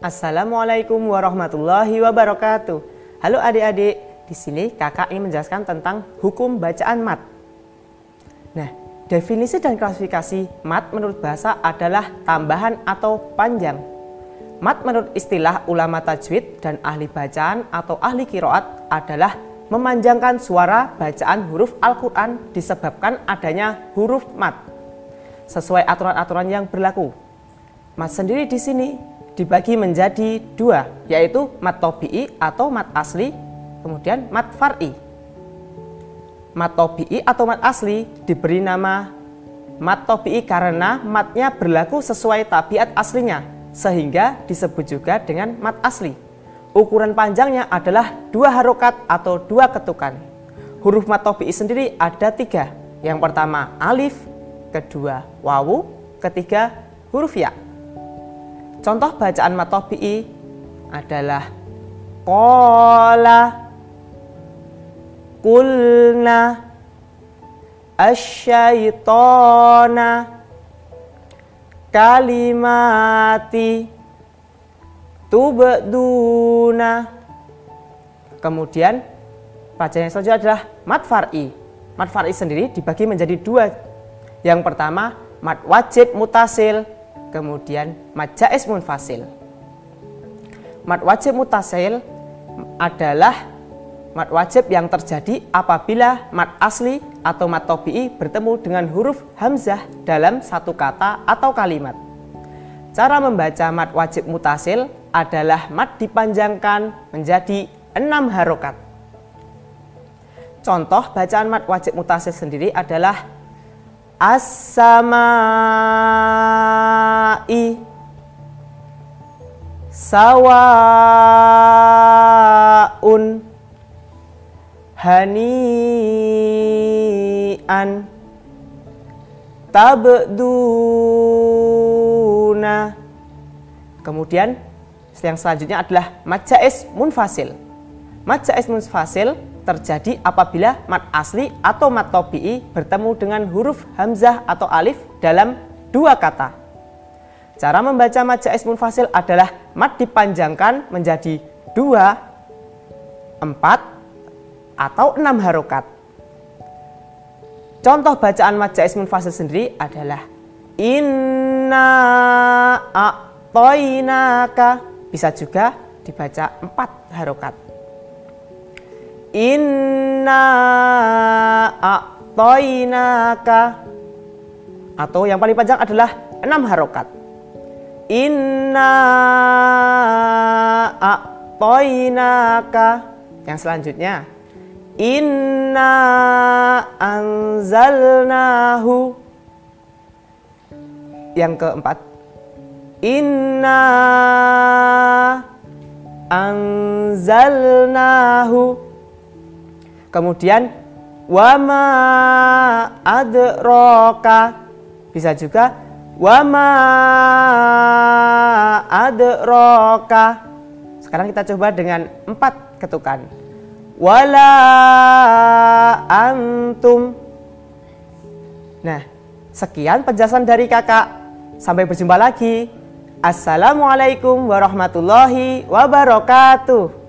Assalamualaikum warahmatullahi wabarakatuh. Halo adik-adik, di sini kakak ingin menjelaskan tentang hukum bacaan mat. Nah, definisi dan klasifikasi mat menurut bahasa adalah tambahan atau panjang. Mat menurut istilah ulama tajwid dan ahli bacaan atau ahli kiroat adalah memanjangkan suara bacaan huruf Al-Quran disebabkan adanya huruf mat sesuai aturan-aturan yang berlaku. Mat sendiri di sini dibagi menjadi dua, yaitu mat tobi'i atau mat asli, kemudian mat far'i. Mat tobi'i atau mat asli diberi nama mat tobi'i karena matnya berlaku sesuai tabiat aslinya, sehingga disebut juga dengan mat asli. Ukuran panjangnya adalah dua harokat atau dua ketukan. Huruf mat tobi'i sendiri ada tiga. Yang pertama alif, kedua wawu, ketiga huruf ya. Contoh bacaan matobi'i adalah Kola Kulna Asyaitona Kalimati Tubeduna Kemudian bacaan yang selanjutnya adalah mat far'i. Mat far'i sendiri dibagi menjadi dua. Yang pertama mat wajib mutasil kemudian mat jais munfasil. Mat wajib mutasil adalah mat wajib yang terjadi apabila mat asli atau mat tobi'i bertemu dengan huruf hamzah dalam satu kata atau kalimat. Cara membaca mat wajib mutasil adalah mat dipanjangkan menjadi enam harokat. Contoh bacaan mat wajib mutasil sendiri adalah as-samai sawaun hanian tabduna. Kemudian yang selanjutnya adalah majais munfasil. Majais munfasil terjadi apabila mat asli atau mat tobi'i bertemu dengan huruf hamzah atau alif dalam dua kata. Cara membaca mat jais munfasil adalah mat dipanjangkan menjadi dua, empat, atau enam harokat. Contoh bacaan mat jais munfasil sendiri adalah Inna a'toinaka bisa juga dibaca empat harokat. Inna a'toinaka Atau yang paling panjang adalah enam harokat Inna a'toinaka. Yang selanjutnya Inna anzalnahu. Yang keempat Inna anzalnahu. Kemudian wama adroka bisa juga wama adroka. Sekarang kita coba dengan empat ketukan. Wala antum. Nah, sekian penjelasan dari kakak. Sampai berjumpa lagi. Assalamualaikum warahmatullahi wabarakatuh.